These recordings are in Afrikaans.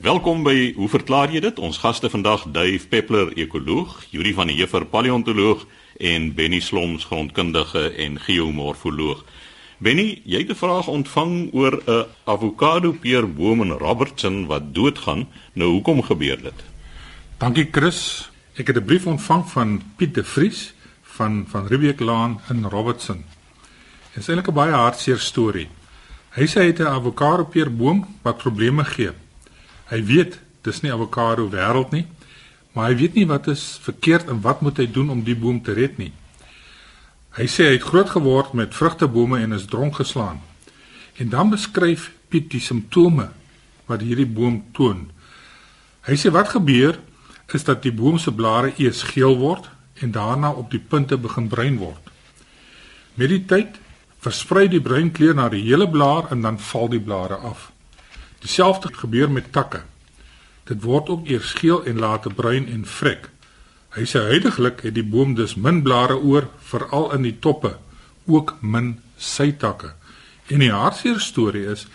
Welkom by Hoe verklaar jy dit? Ons gaste vandag Dave Peppler, ekoloog, Yuri van Heever, paleontoloog en Benny Sloms, grondkundige en geomorfoloog. Benny, jy het 'n vraag ontvang oor 'n avokado peerboom in Robertson wat doodgaan. Nou hoekom gebeur dit? Dankie Chris. Ek het 'n brief ontvang van Piet de Vries van van Riebeek Laan in Robertson. Dit is eintlik 'n baie hartseer storie. Hy sê hy het 'n avokado peerboom wat probleme gee. Hy weet dis nie avokado wêreld nie, maar hy weet nie wat is verkeerd en wat moet hy doen om die boom te red nie. Hy sê hy het groot geword met vrugtebome en is dronk geslaan. En dan beskryf Piet die simptome wat hierdie boom toon. Hy sê wat gebeur is dat die boom se blare eers geel word en daarna op die punte begin bruin word. Met die tyd versprei die bruin kleur na die hele blaar en dan val die blare af. Dieselfde gebeur met takke. Dit word ook eers geel en later bruin en vrek. Hy sê heidaglik het die boom dus min blare oor, veral in die toppe, ook min sytakke. En die hartseer storie is,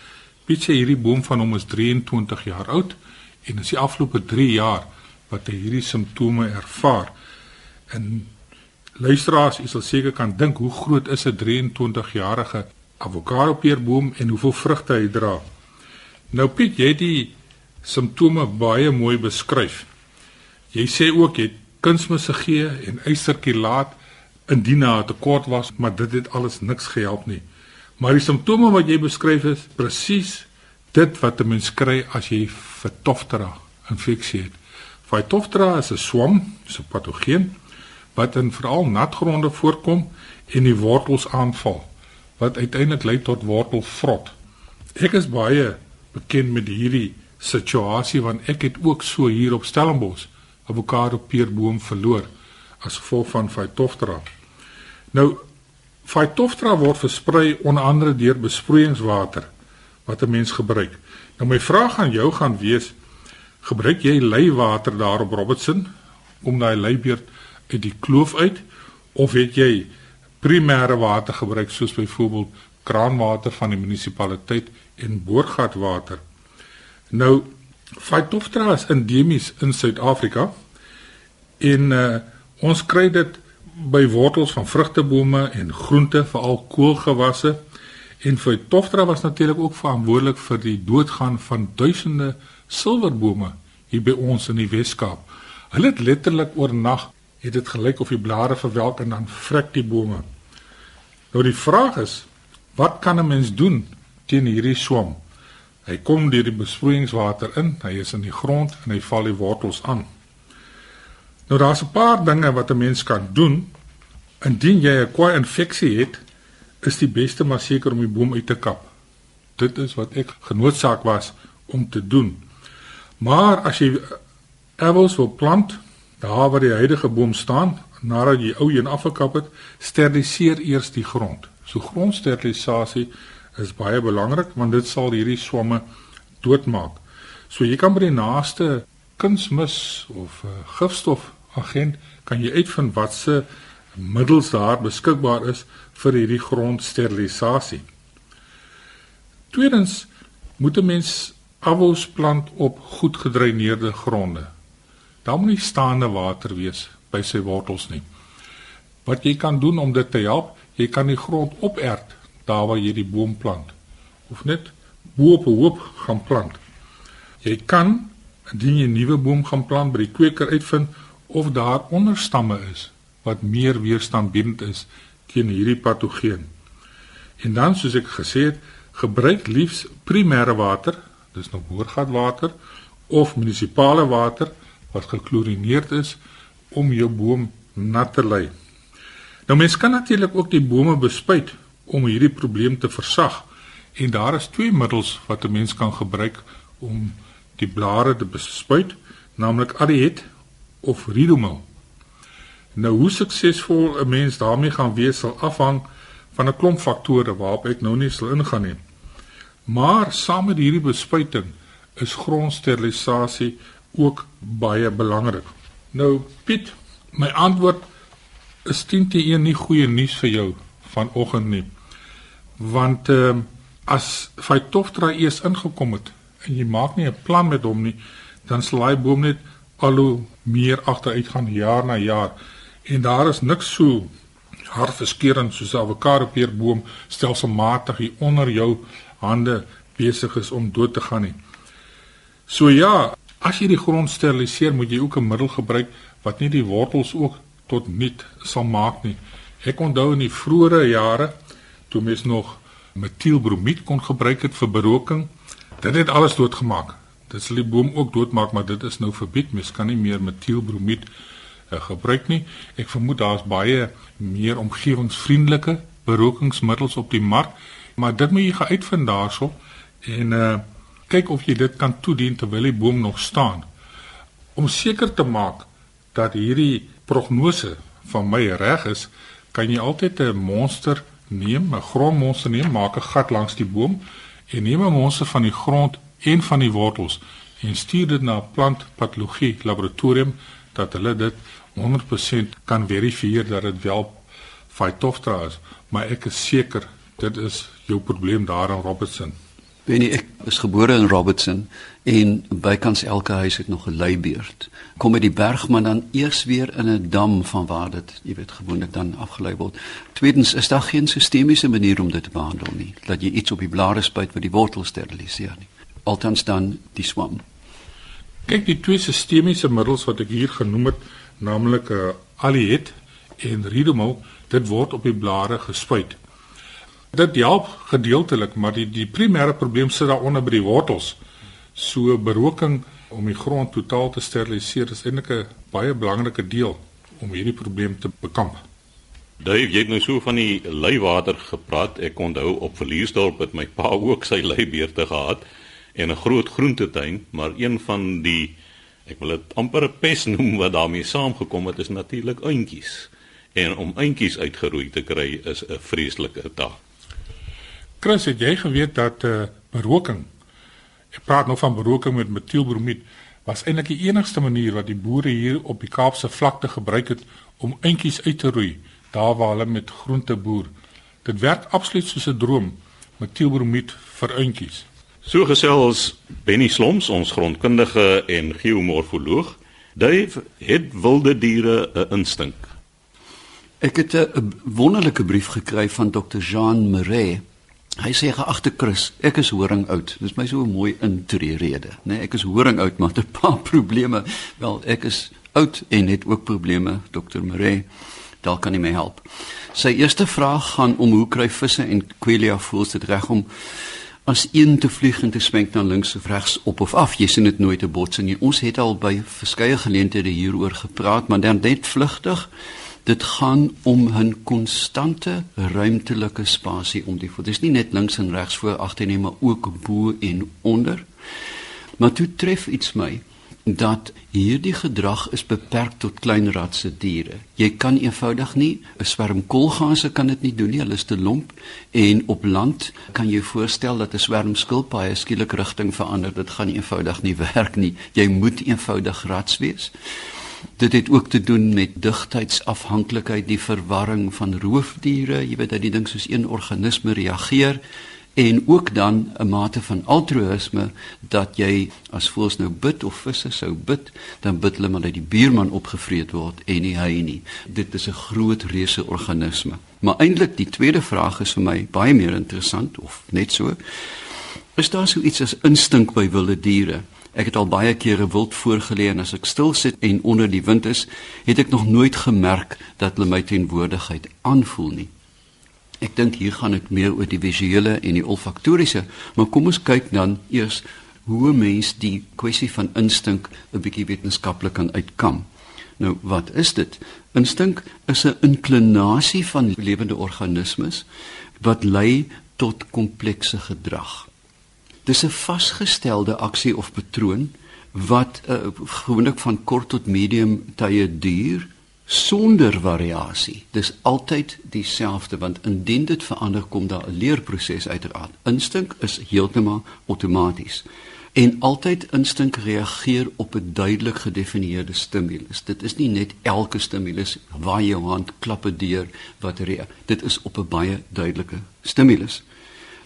Piet sê hierdie boom van hom is 23 jaar oud en in die afgelope 3 jaar wat hy hierdie simptome ervaar. En luisteraars, u sal seker kan dink hoe groot is 'n 23-jarige avokado peerboom en hoeveel vrugte hy dra. Nou Piet, jy het die simptome baie mooi beskryf. Jy sê ook jy het kunsmis gegee en ysterkilaat indien daar 'n tekort was, maar dit het alles niks gehelp nie. Maar die simptome wat jy beskryf is presies dit wat 'n mens kry as jy Phytophthora infeksie het. Phytophthora is 'n swam, so 'n patogeen wat in veral natgronde voorkom en die wortels aanval wat uiteindelik lei tot wortelvrot. Ek is baie bekend met hierdie situasie want ek het ook so hier op Stellenbosch avokado peerboom verloor as gevolg van Phytophthora. Nou Phytophthora word versprei onder andere deur besproeiingswater wat 'n mens gebruik. Nou my vraag aan jou gaan wees gebruik jy leiwater daar op Robertson om daai leibeerd uit die kloof uit of het jy primêre water gebruik soos byvoorbeeld kraanwater van die munisipaliteit en boorgatwater? Nou Phytophthora is endemies in Suid-Afrika en uh, ons kry dit by wortels van vrugtebome en groente, veral koolgewasse. En Phytophthora was natuurlik ook verantwoordelik vir die doodgaan van duisende silverbome hier by ons in die Wes-Kaap. Hulle het letterlik oornag het dit gelyk of die blare verwelk en dan vrek die bome. Nou die vraag is, wat kan 'n mens doen teen hierdie swam? Hy kom deur die besproeiingswater in, hy is in die grond en hy val die wortels aan. Nou daar's 'n paar dinge wat 'n mens kan doen indien jy 'n kwaai infeksie het, is die beste maar seker om die boom uit te kap. Dit is wat ek genoodsaak was om te doen. Maar as jy appels wil plant, daar waar die huidige boom staan, nadat jy ou een afgekap het, steriliseer eers die grond. So grondsterilisasie is baie belangrik want dit sal hierdie swamme doodmaak. So jy kan by die naaste kunsmis of uh, gifstof agent kan jy uitvind watse middels daar beskikbaar is vir hierdie grondsterilisasie. Tweedens moet 'n mens avos plant op goed gedreineerde gronde. Daar moet nie staande water wees by sy wortels nie. Wat jy kan doen om dit te help, jy kan die grond opert daar waar jy die boom plant of net bo op 'n hoop gaan plant. Jy kan indien jy 'n nuwe boom gaan plant by die kweker uitvind of daar onderstamme is wat meer weerstandbiedend is teen hierdie patogeen. En dan soos ek gesê het, gebruik liefs primêre water, dis nou boorgatwater of munisipale water wat geklorineerd is om jou boom nat te lê. Nou mens kan natuurlik ook die bome bespuit om hierdie probleem te versag. En daar is twee middels wat 'n mens kan gebruik om die blare te bespuit, naamlik Adiet of Ridomil. Nou hoe suksesvol 'n mens daarmee gaan wees sal afhang van 'n klomp faktore waarop ek nou nie sal ingaan nie. Maar saam met hierdie bespuiting is grondsterilisasie ook baie belangrik. Nou Piet, my antwoord is 10 te 1 nie goeie nuus vir jou vanoggend nie want uh, as Phytophthora eers ingekom het en jy maak nie 'n plan met hom nie, dan sal hy boom net al hoe meer agteruit gaan jaar na jaar. En daar is niks so hartverskeurend soos 'n avokado peerboom stelselmatig hier onder jou hande besig is om dood te gaan nie. So ja, as jy die grond steriliseer, moet jy ook 'n middel gebruik wat nie die wortels ook tot niet sal maak nie. Ek onthou in die vroeë jare toe mens nog metielbromied kon gebruik het vir beroking, dit het alles doodgemaak. Dit sal die boom ook doodmaak, maar dit is nou verbied. Mens kan nie meer metielbromied uh, gebruik nie. Ek vermoed daar's baie meer omgewingsvriendelike berokingsmiddels op die mark, maar dit moet jy gaan uitvind daarso en uh kyk of jy dit kan toedien terwyl die boom nog staan. Om seker te maak dat hierdie prognose van my reg is, kan jy altyd 'n monster neem, 'n grondmonster neem, maak 'n gat langs die boom en neem 'n monster van die grond en van die wortels en stuur dit na 'n plantpatologie laboratorium dat hulle dit 100% kan verifieer dat dit wel Phytophthora is, maar ek is seker dit is jou probleem daar in Robertson. Benny, ek is gebore in Robertson en bykans elke huis het nog 'n leibeerd. Kom met die berg maar dan eers weer in 'n dam van waar dit, jy weet, gewoonlik dan afgelei word. Tweedens is daar geen sistemiese manier om dit te behandel nie. Dat jy iets op die blare spuit wat die wortels steriliseer nie. Altans dan die swam. Kyk, die twee sistemiese middels wat ek hier genoem het, naamlik 'n uh, eh, Aliet en Ridomil, dit word op die blare gespuit. Dit help gedeeltelik, maar die die primêre probleem sit daaronder by die wortels. So beroking om die grond totaal te steriliseer is eintlik 'n baie belangrike deel om hierdie probleem te bekamp. Dave, jy het nou so van die leiwater gepraat. Ek onthou op Verliesdorp het my pa ook sy leibeerte gehad en 'n groot groentetuin, maar een van die ek wil dit amper 'n pes noem wat daarmee saamgekom het is natuurlik eentjies. En om eentjies uitgeroei te kry is 'n vreeslike taak. Chris, het jy geweet dat eh uh, beroking ek praat nou van beroking met metielbromied was eintlik die enigste manier wat die boere hier op die Kaapse vlakte gebruik het om eentjies uit te roei daar waar hulle met groente boer. Dit werk absoluut soos 'n droom metielbromied vir eentjies. So gesels Benny Sloms, ons grondkundige en geomorfoloog. Dave het wilde diere 'n instink. Ek het 'n wonderlike brief gekry van Dr. Jean Marais Hy sê geagte Chris, ek is horing oud. Dis my so 'n mooi intreerede, né? Nee, ek is horing oud, maar 'n paar probleme. Wel, ek is oud en het ook probleme, Dr. Maree. Daar kan hy my help. Sy eerste vraag gaan om hoe kry visse en quelea voels dit reg om as een te vlieg en te swenk na links of regs op of af. Jy sien dit nooit te bots nie. Ons het al by verskeie geleenthede hieroor gepraat, maar dan net vlugtig. Dit gaan om 'n konstante ruimtelike spasie om die voet. Dis nie net links en regs voor agter nie, maar ook bo en onder. Maar toe tref iets my dat hierdie gedrag is beperk tot klein ratse diere. Jy kan eenvoudig nie 'n swerm koolgase kan dit nie doen nie, hulle is te lomp en op land kan jy voorstel dat 'n swerm skilpaaie skielik rigting verander, dit gaan eenvoudig nie werk nie. Jy moet eenvoudig rats wees. Dit het ook te doen met digtheidsafhanklikheid, die verwarring van roofdiere, jy weet dat die ding soos een organisme reageer en ook dan 'n mate van altruïsme dat jy as voels nou bid of visse sou bid, dan bid hulle maar dat die buurman opgevreet word en nie hy nie. Dit is 'n groot reuse organisme. Maar eintlik die tweede vraag is vir my baie meer interessant of net so. Is daar so iets as instink by wilde diere? Ek het al baie kere wild voorgelê en as ek stil sit en onder die wind is, het ek nog nooit gemerk dat hulle my teenwoordigheid aanvoel nie. Ek dink hier gaan dit meer oor die visuele en die olfaktoriese, maar kom ons kyk dan eers hoe mens die kwessie van instink 'n bietjie wetenskaplik kan uitkam. Nou, wat is dit? Instink is 'n inklinasie van lewende organismes wat lei tot komplekse gedrag. Dis 'n vasgestelde aksie of patroon wat uh, gewoonlik van kort tot medium tye duur sonder variasie. Dis altyd dieselfde want indien dit verander kom daar 'n leerproses uiteraard. Instink is heeltemal outomaties en altyd instink reageer op 'n duidelik gedefinieerde stimulus. Dit is nie net elke stimulus waar jou hand klappe deur wat reageer. Dit is op 'n baie duidelike stimulus.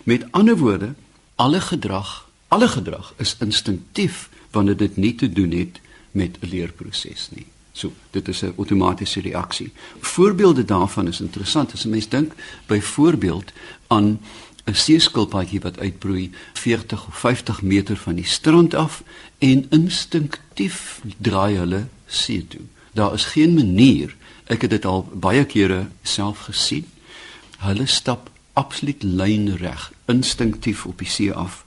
Met ander woorde, alle gedrag Alle gedrag is instinktief wanneer dit nie te doen het met 'n leerproses nie. So, dit is 'n outomatiese reaksie. Voorbeelde daarvan is interessant as 'n mens dink byvoorbeeld aan 'n seeskilpaadjie wat uitbroei 40 of 50 meter van die strand af en instinktief draai hulle see toe. Daar is geen manier, ek het dit al baie kere self gesien. Hulle stap absoluut lynreg, instinktief op die see af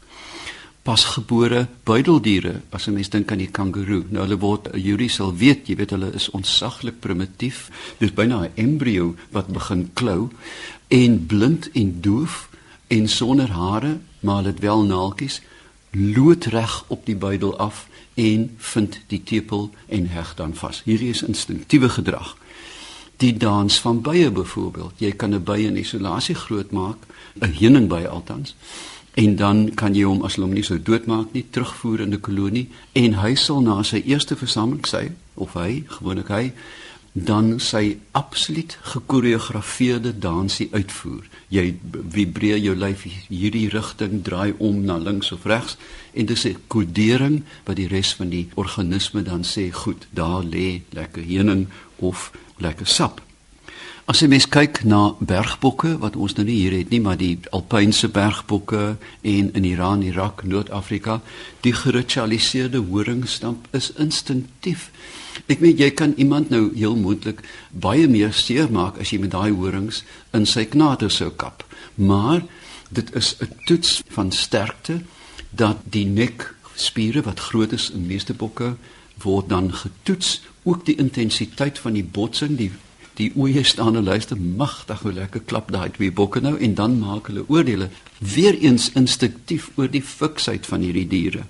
pasgebore buideldiere as 'n mens dink aan die kangoeroe. Nou hulle word Yuri sal weet, jy weet hulle is ontsaglik primitief. Dis byna 'n embrio wat begin klou en blind en doof en sonder hare, maar hulle het wel naaltjies loodreg op die buidel af en vind die tepel en heg dan vas. Hierdie is instinktiewe gedrag. Die dans van bye byvoorbeeld. Jy kan 'n by in isolasie grootmaak, 'n heuningbei althans en dan kan jy hom as hom nie sou doodmaak nie terugvoer in 'n kolonie en hy sal na sy eerste versameling sy of hy gewoonlik hy dan sy absoluut gekoreografeerde dansie uitvoer jy vibreer jou lyf hierdie rigting draai om na links of regs en dis 'n kodering wat die res van die organisme dan sê goed daar lê lekker heuning of lekker sap As jy mens kyk na bergbokke wat ons nou nie hier het nie, maar die alpynse bergbokke en in Iran, Irak, Noord-Afrika, die geritualiseerde horingstamp is instinktief. Ek weet jy kan iemand nou heel moontlik baie meer seermaak as jy met daai horings in sy knate sou kap. Maar dit is 'n toets van sterkte dat die nekspiere wat groot is in meeste bokke word dan getoets, ook die intensiteit van die botsing, die die oeye staan en luister magtig hoe lekker klap daai twee bokke nou en dan maak hulle oordeele weer eens instinktief oor die fiksheid van hierdie diere.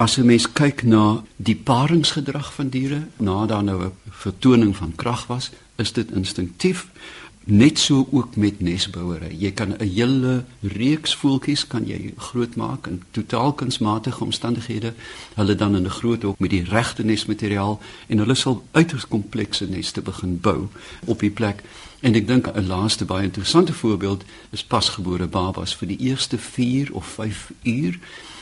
As 'n mens kyk na die paringsgedrag van diere na daar nou 'n vertoning van krag was, is dit instinktief net so ook met nesbouery. Jy kan 'n hele reeks voeltjies kan jy grootmaak in totaal kunsmatige omstandighede. Hulle dan in 'n groot hok met die regte nesmateriaal en hulle sal uiters komplekse neste begin bou op die plek. En ek dink 'n laaste baie interessante voorbeeld is pasgebore babas vir die eerste 4 of 5 uur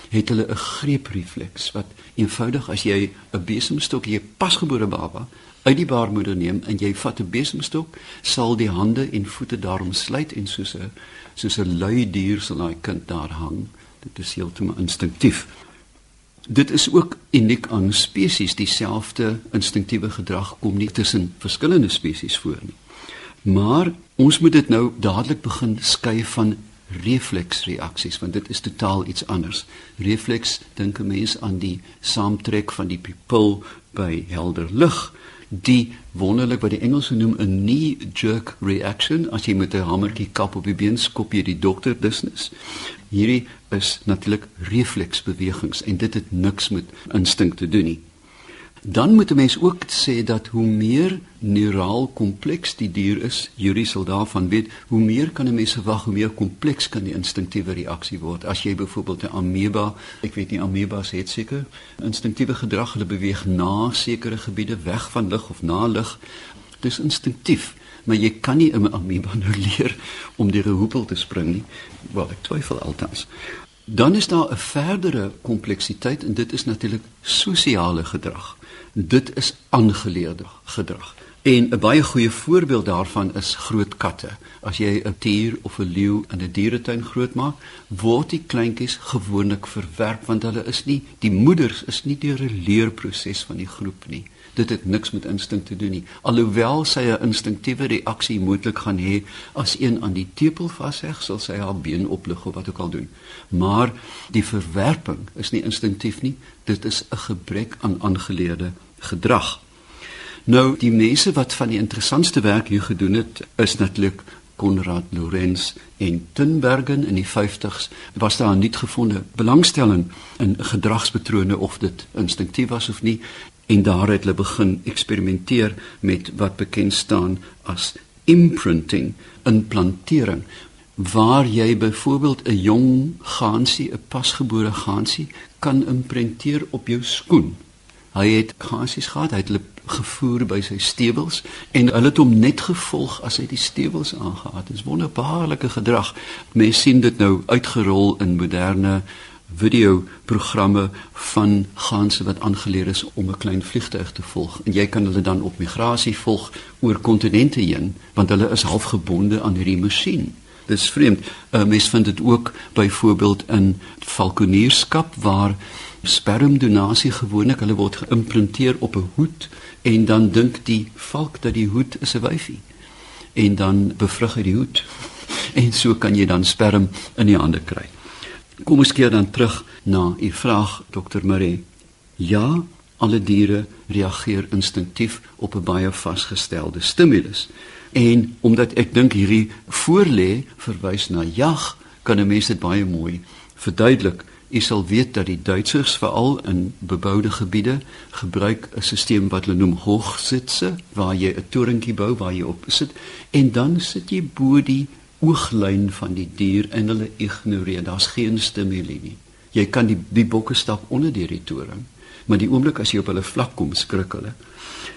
het hulle 'n greeprefleks wat eenvoudig as jy 'n besemstok jy pasgebore baba uit die baarmoeder neem en jy vat 'n besemstok, sal die hande en voete daarom sluit en soos 'n soos 'n lui dier sal daai kind daar hang. Dit is heeltemal instinktief. Dit is ook uniek aan spesies dieselfde instinktiewe gedrag kom nie tussen verskillende spesies voor nie. Maar ons moet dit nou dadelik begin skei van refleksreaksies want dit is totaal iets anders. Refleks dink 'n mens aan die saamtrek van die pupil by helder lig die wonderlik wat die Engelse noem 'n knee jerk reaction as jy met 'n hamertjie kap op die been skop jy die dokter dusnis. Hierdie is natuurlik refleksbewegings en dit het niks met instink te doen nie. Dan moet 'n mens ook sê dat hoe meer neuraal kompleks die dier is, Yuri sal daarvan weet, hoe meer kan 'n mens verwag hoe meer kompleks kan die instinktiewe reaksie word. As jy byvoorbeeld 'n ameba, ek weet nie amebas het seker instinktiewe gedrag, hulle beweeg na sekere gebiede weg van lig of na lig. Dis instinktief, maar jy kan nie 'n ameba nou leer om deur 'n hoepel te spring nie. Wel, ek twyfel altans. Dan is daar 'n verdere kompleksiteit en dit is natuurlik sosiale gedrag dit is aangeleerde gedrag. En 'n baie goeie voorbeeld daarvan is groot katte. As jy 'n dier of 'n leeu in 'n dieretuin grootmaak, word die kleintjies gewoonlik verwerp want hulle is nie die moeders is nie deur 'n leerproses van die groep nie. Dit het niks met instink te doen nie. Alhoewel sy 'n instinktiewe reaksie moontlik gaan hê as een aan die tepel vasheg, sal sy haar been oplig of wat ook al doen. Maar die verwerping is nie instinktief nie. Dit is 'n gebrek aan aangeleerde gedrag. Nou die mense wat van die interessantste werk hier gedoen het, is natuurlik Konrad Lorenz en Tinbergen in die 50s. Was daar nie gevonde belangstelling in gedragspatrone of dit instinktief was of nie en daar het hulle begin eksperimenteer met wat bekend staan as imprinting, implantering waar jy byvoorbeeld 'n jong gansie, 'n pasgebore gansie kan imprinteer op jou skoen Hy het gansies gehad, hy het hulle gevoer by sy stewels en hulle het hom net gevolg as hy die stewels aangegaan het. Dis wonderbaarlike gedrag. Mense sien dit nou uitgerol in moderne video programme van ganse wat aangeleer is om 'n klein vliegtuig te volg en jy kan hulle dan op migrasie volg oor kontinente heen want hulle is half gebonde aan hierdie masjien. Dis vreemd. 'n uh, Mens vind dit ook byvoorbeeld in valkonierskap waar spermdonasie gewoonlik hulle word geïmplanteer op 'n hoed en dan dink die valk dat die hoed is 'n wyfie en dan bevrug hy die hoed en so kan jy dan sperm in die hande kry. Kom ons keer dan terug na u vraag Dr. Marie. Ja, alle diere reageer instinktief op 'n baie vasgestelde stimulus. En omdat ek dink hierdie voorlê verwys na jag, kan 'n mens dit baie mooi verduidelik. U sal weet dat die Duitsers veral in beboude gebiede gebruik 'n stelsel wat hulle noem hoogsitse waar jy 'n torentjie bou waar jy op sit en dan sit jy bo die ooglyn van die dier en hulle ignoreer. Daar's geen stimule nie. Jy kan die die bokke stap onder deur die toring, maar die oomblik as jy op hulle vlak kom, skrik hulle.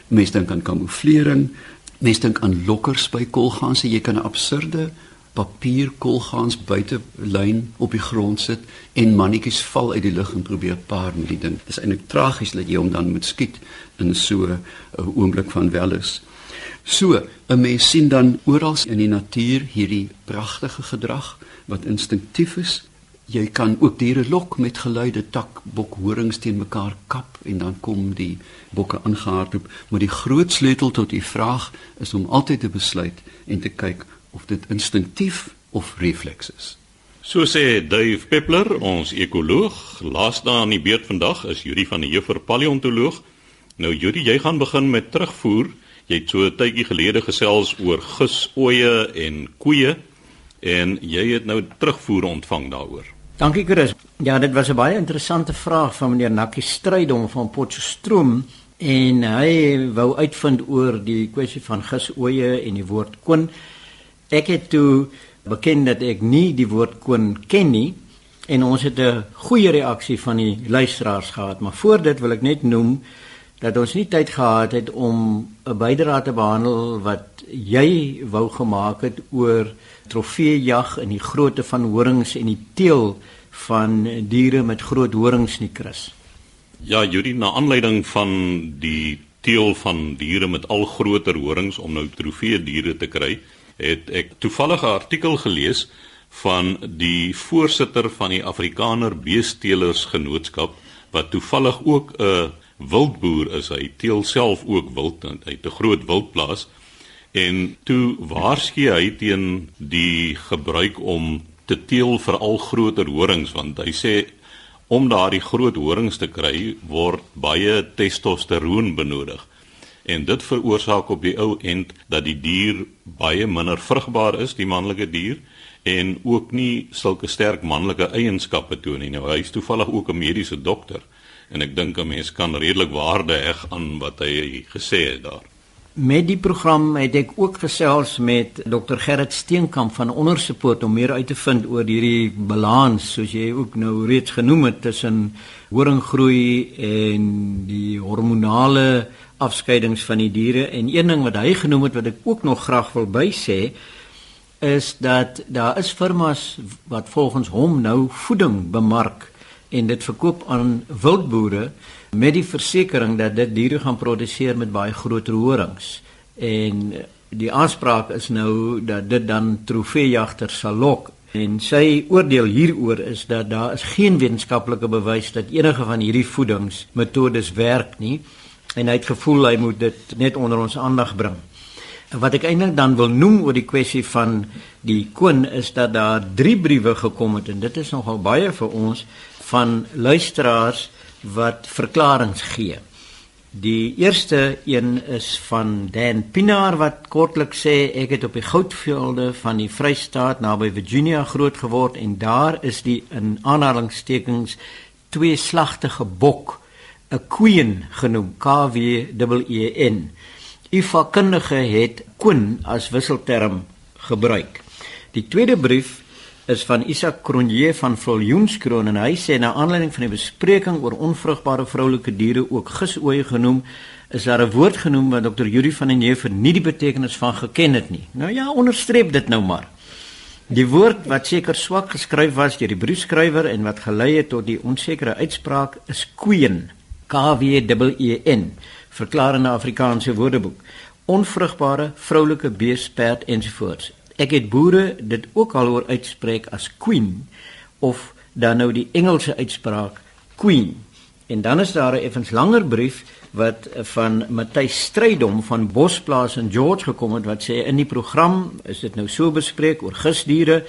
Mense dink aan kamouflering, mense dink aan lokkers by kolganse. Jy kan 'n absurde papierkolgans buite lyn op die grond sit en mannetjies val uit die lug en probeer paar met die ding. Dit is eintlik tragies dat jy hom dan moet skiet in so 'n oomblik van welis. So, 'n mens sien dan oral in die natuur hierdie pragtige gedrag wat instinktief is. Jy kan ook diere lok met geluide, tak, bok, horings teen mekaar kap en dan kom die bokke aangehardloop, maar die groot sleutel tot die vraag is om altyd te besluit en te kyk of dit instinktief of refleks is. So sê Dave Peppler, ons ekoloog, laaste aan die beurt vandag is Juri van die Heuver paleontoloog. Nou Juri, jy gaan begin met terugvoer Jy het so 'n tydjie gelede gesels oor gisoeie en koeie en jy het nou terugvoer ontvang daaroor. Dankie Chris. Ja, dit was 'n baie interessante vraag van meneer Nakkie Strydom van Potchefstroom en hy wou uitvind oor die kwessie van gisoeie en die woord koen. Ek het toe bekend dat ek nie die woord koen ken nie en ons het 'n goeie reaksie van die luisteraars gehad, maar voor dit wil ek net noem dat ons nie tyd gehad het om 'n bydra te behandel wat jy wou gemaak het oor trofeejag en die grootte van horings en die teel van diere met groot horings nie Chris. Ja, Judy, na aanleiding van die teel van diere met al groter horings om nou trofee diere te kry, het ek toevallig 'n artikel gelees van die voorsitter van die Afrikaner Beestelers Genootskap wat toevallig ook 'n wildboer is. Hy teel self ook wild hy het 'n groot wildplaas. En toe waarsku hy teen die gebruik om te teel vir al groter horings want hy sê om daardie groot horings te kry word baie testosteroon benodig en dit veroorsaak op die ou end dat die dier baie minder vrugbaar is die manlike dier en ook nie sulke sterk manlike eienskappe toon nie nou hy is toevallig ook 'n mediese dokter en ek dink 'n mens kan redelik waarde heg aan wat hy gesê het daar. Met die program het ek ook gesels met Dr Gerrit Steenkamp van Ondersupport om meer uit te vind oor hierdie balans soos jy ook nou reeds genoem het tussen horinggroei en die hormonale afskeidings van die diere. En een ding wat hy genoem het wat ek ook nog graag wil bysê is dat daar is firmas wat volgens hom nou voeding bemark en dit verkoop aan wildboere met die versekering dat dit diere gaan produseer met baie groter horings. En die aanspraak is nou dat dit dan trofeejagters sal lok. En sy oordeel hieroor is dat daar is geen wetenskaplike bewys dat enige van hierdie voedingsmetodes werk nie en hy het gevoel hy moet dit net onder ons aandag bring. Wat ek eintlik dan wil noem oor die kwessie van die koen is dat daar 3 briewe gekom het en dit is nogal baie vir ons van luisteraars wat verklaringe gee. Die eerste een is van Dan Pinaar wat kortlik sê ek het op die goudvelde van die Vrystaat naby Virginia groot geword en daar is die in aanhalingstekens twee slagtige bok 'n queen genoem K W E N. Ifa kundige het koen as wisselterm gebruik. Die tweede brief is van Isak Cronje van Viljoenskroon en hy sê na aanleiding van die bespreking oor onvrugbare vroulike diere ook gisoeie genoem is daar 'n woord genoem wat dokter Yuri van den Heever nie die betekenis van geken het nie. Nou ja, onderstreep dit nou maar. Die woord wat seker swak geskryf was deur die briefskrywer en wat gelei het tot die onsekere uitspraak is queen. K W E E N. Verklarende Afrikaanse Woordeboek. Onvrugbare vroulike bees, perd ensovoorts. Ek het boere dit ook al hoor uitspreek as queen of dan nou die Engelse uitspraak queen. En dan is daar 'n effens langer brief wat van Matthys Strydom van Bosplaas in George gekom het wat sê in die program is dit nou so bespreek oor gusdiere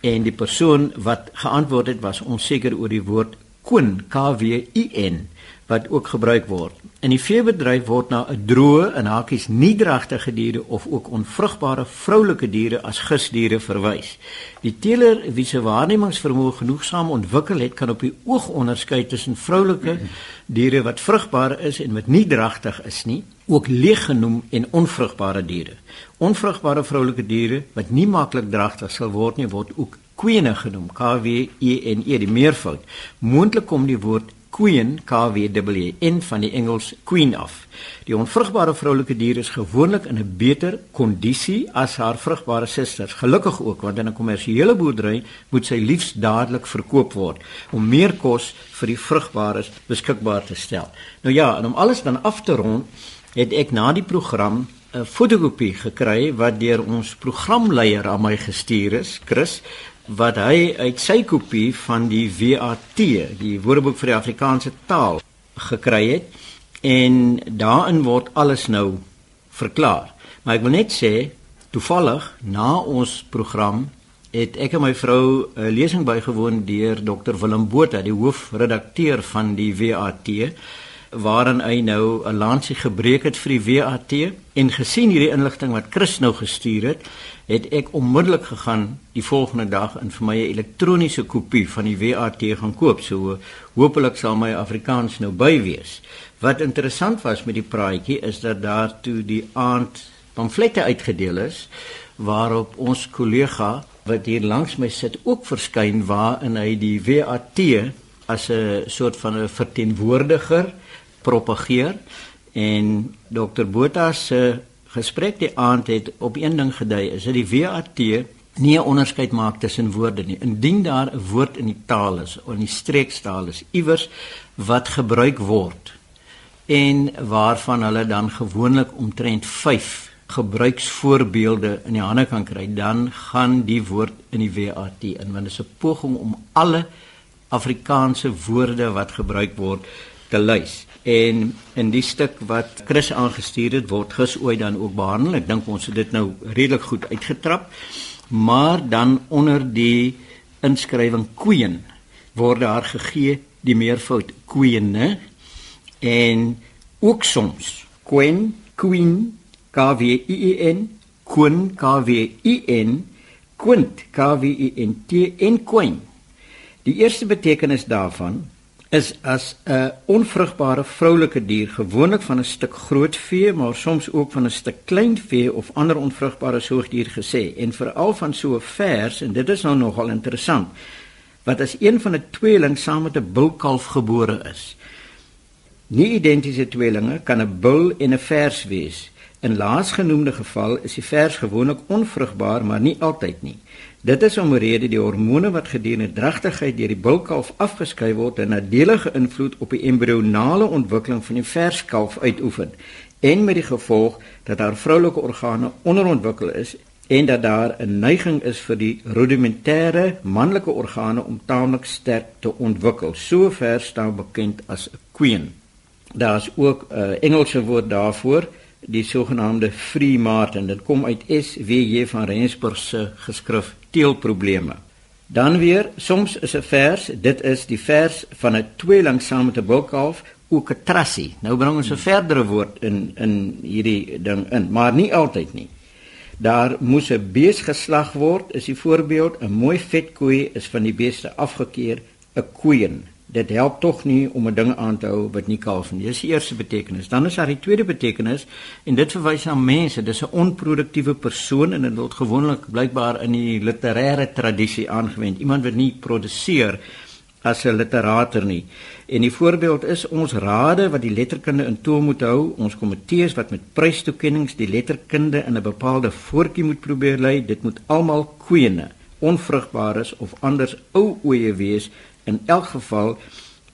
en die persoon wat geantwoord het was onseker oor die woord koen K W I N wat ook gebruik word. In die veebedryf word na 'n droë en hakies nie dragtige diere of ook onvrugbare vroulike diere as gusdiere verwys. Die teeler wie se waarnemingsvermoë genoegsaam ontwikkel het, kan op die oog onderskei tussen vroulike diere wat vrugbaar is en wat nie dragtig is nie, ook leeg genoem en onvrugbare diere. Onvrugbare vroulike diere wat nie maklik dragtig sal word nie, word ook kwene genoem, K W E N E, die meervoud. Moontlik kom die woord queen KWN van die Engels queen af. Die onvrugbare vroulike dier is gewoonlik in 'n beter kondisie as haar vrugbare susters. Gelukkig ook want in 'n kommersiële boerdery moet sy liefs dadelik verkoop word om meer kos vir die vrugbares beskikbaar te stel. Nou ja, en om alles dan af te rond, het ek na die program 'n fotokopie gekry wat deur ons programleier aan my gestuur is, Chris, wat hy uit sy kopie van die WAT, die Woordeboek vir die Afrikaanse taal, gekry het en daarin word alles nou verklaar. Maar ek wil net sê, toevallig na ons program het ek en my vrou 'n lesing bygewoon deur Dr Willem Botha, die hoofredakteur van die WAT waarin hy nou 'n lansie gebreek het vir die WAT en gesien hierdie inligting wat Chris nou gestuur het, het ek onmiddellik gegaan die volgende dag en vir my 'n elektroniese kopie van die WAT gaan koop. So hopelik sal my Afrikaans nou by wees. Wat interessant was met die praatjie is dat daar toe die aand pamflette uitgedeel is waarop ons kollega wat hier langs my sit ook verskyn waarin hy die WAT as 'n soort van 'n verteenwoordiger propageer en Dr Botha se gesprek die aand het op een ding gedui is dat die WAT nie 'n onderskeid maak tussen woorde nie indien daar 'n woord in die taal is in die streekstaal is iewers wat gebruik word en waarvan hulle dan gewoonlik omtrent 5 gebruiksvoorbeelde in die hande kan kry dan gaan die woord in die WAT in want dit is 'n poging om alle Afrikaanse woorde wat gebruik word te lys. En in die stuk wat Chris aangestuur het, word gis ooit dan ook behandel. Ek dink ons het dit nou redelik goed uitgetrap. Maar dan onder die inskrywing queen word daar gegee die meervoud queene en ook soms queen queen k w e n queen k w e n quint k w e n t en queen die eerste betekenis daarvan is as 'n onvrugbare vroulike dier, gewoonlik van 'n stuk groot vee, maar soms ook van 'n stuk klein vee of ander onvrugbare soogdier gesê en veral van so 'n vers en dit is nou nogal interessant wat as een van 'n tweeling saam met 'n bulkalf gebore is. Nie identiese tweelinge kan 'n bul en 'n vers wees. In laasgenoemde geval is die vers gewoonlik onvrugbaar, maar nie altyd nie. Dit is omrede die hormone wat gedurende dragtigheid deur die bulkalf afgeskei word 'n nadelige invloed op die embrionale ontwikkeling van die verskalf uitoefen en met die gevolg dat haar vroulike organe onderontwikkel is en dat daar 'n neiging is vir die rudimentêre manlike organe om taamlik sterk te ontwikkel. So ver staan bekend as 'n queen. Daar's ook 'n uh, Engelse woord daarvoor, die sogenaamde free martin. Dit kom uit SWJ van Rensburg se geskrif teelprobleme. Dan weer, soms is 'n vers, dit is die vers van 'n tweeling saam met 'n bulkalf, ook 'n trassie. Nou bring ons 'n verdere woord in in hierdie ding in, maar nie altyd nie. Daar moes 'n bees geslag word, is die voorbeeld, 'n mooi vet koei is van die beeste afgekeer, 'n koeien dit help tog nie om 'n ding aan te hou wat nie kalf nie. Dis die eerste betekenis. Dan is daar die tweede betekenis en dit verwys na mense. Dis 'n onproduktiewe persoon en dit word gewoonlik blykbaar in die literêre tradisie aangewend. Iemand wat nie produseer as 'n literator nie. En die voorbeeld is ons rade wat die letterkunde in toom moet hou, ons komitees wat met prystoekennings die letterkunde in 'n bepaalde voortjie moet probeer lei. Dit moet almal kwene onvrugbaar is of anders ou oeye wees in elk geval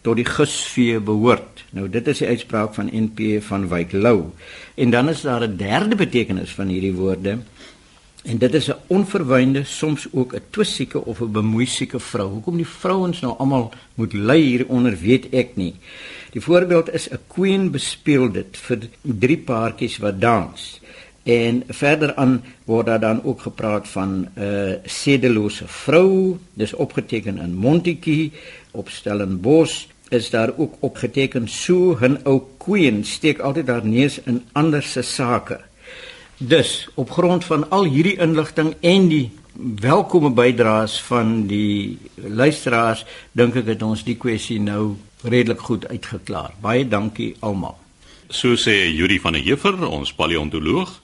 tot die gusvee behoort. Nou dit is die uitspraak van NP van Wyk Lou. En dan is daar 'n derde betekenis van hierdie woorde En dit is 'n onverwynde, soms ook 'n twissieke of 'n bemoeisieke vrou. Hoekom die vrouens nou almal moet ly hieronder, weet ek nie. Die voorbeeld is 'n queen bespeel dit vir drie paartjies wat dans. En verder aan word daar dan ook gepraat van 'n uh, sedelose vrou. Dis opgeteken in Montetjie op Stellenbosch is daar ook opgeteken so 'n ou queen steek altyd haar neus in ander se sake. Dus op grond van al hierdie inligting en die welkome bydraes van die luisteraars dink ek het ons die kwessie nou redelik goed uitgeklaar. Baie dankie almal. So sê Yuri van der Heever, ons paleontoloog.